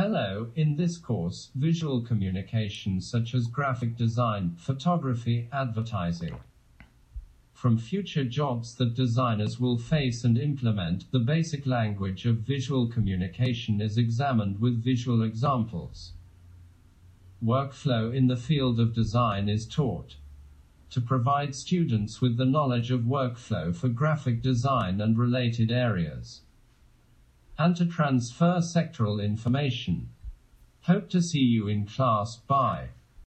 Hello, in this course, visual communication such as graphic design, photography, advertising. From future jobs that designers will face and implement, the basic language of visual communication is examined with visual examples. Workflow in the field of design is taught to provide students with the knowledge of workflow for graphic design and related areas, and to transfer sectoral information. Hope to see you in class. Bye.